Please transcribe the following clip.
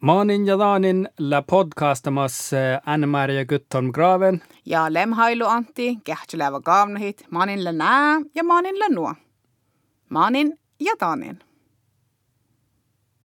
Maanin ja Daanin la podcastamas Anne-Maria Gutholm Graven. Ja lemhailu Antti, kähtsiläävä kaamnahit, maanin la nää ja maanin la nuo. Maanin ja Daanin.